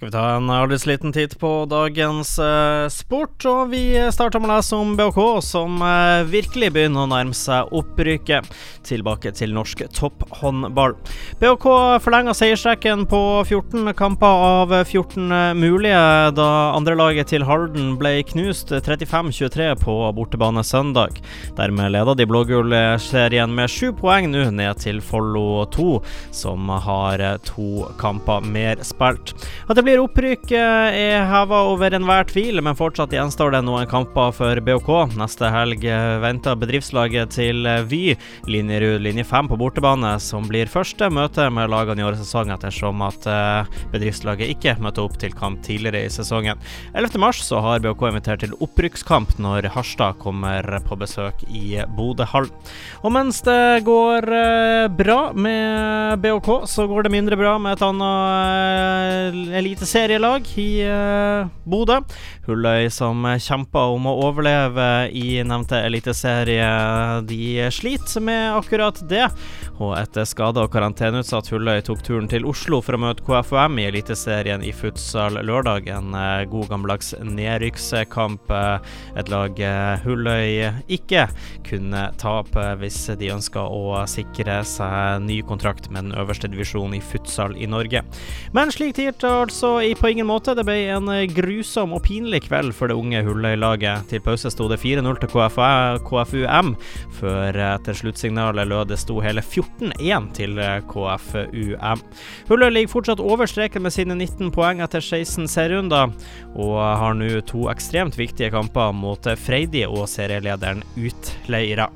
Skal vi ta en liten titt på dagens eh, sport, og vi starter med å lese om BHK, som eh, virkelig begynner å nærme seg opprykket. Tilbake til norsk topphåndball. BHK forlenga seiersrekken på 14 kamper av 14 mulige da andrelaget til Halden ble knust 35-23 på bortebane søndag. Dermed leda de blågull-serien med sju poeng nå ned til Follo 2, som har to kamper mer spilt. At det blir blir opprykk eh, er heva over enhver tvil, men fortsatt gjenstår det noen kamper for BOK. Neste helg eh, venter bedriftslaget til eh, Vy, Linjerud linje 5 på bortebane, som blir første møte med lagene i årets sesong, ettersom at bedriftslaget ikke møtte opp til kamp tidligere i sesongen. 11.3 så har BOK invitert til opprykkskamp når Harstad kommer på besøk i Bodøhallen. Og mens det går bra med BOK, så går det mindre bra med et annet elite eliteserielag i uh, Bodø. Hulløy som kjemper om å overleve i nevnte eliteserie. De sliter med akkurat det. Og etter skade og karanteneutsatt Hulløy tok turen til Oslo for å møte KFUM i Eliteserien i futsal lørdag. En uh, god gammeldags nedrykkskamp. Et lag Hulløy ikke kunne tape hvis de ønska å sikre seg ny kontrakt med den øverste divisjonen i futsal i Norge. Men slik tilte altså i på ingen måte. Det ble en eh, grusom og pinlig kveld for det unge Hulløy-laget. Til pause sto det 4-0 til KFUM, før eh, etter sluttsignalet lød det sto hele 14-1 til eh, KFUM. Hulløy ligger fortsatt over streken med sine 19 poeng etter 16 serierunder, og har nå to ekstremt viktige kamper mot Freidi og serielederen Utleira.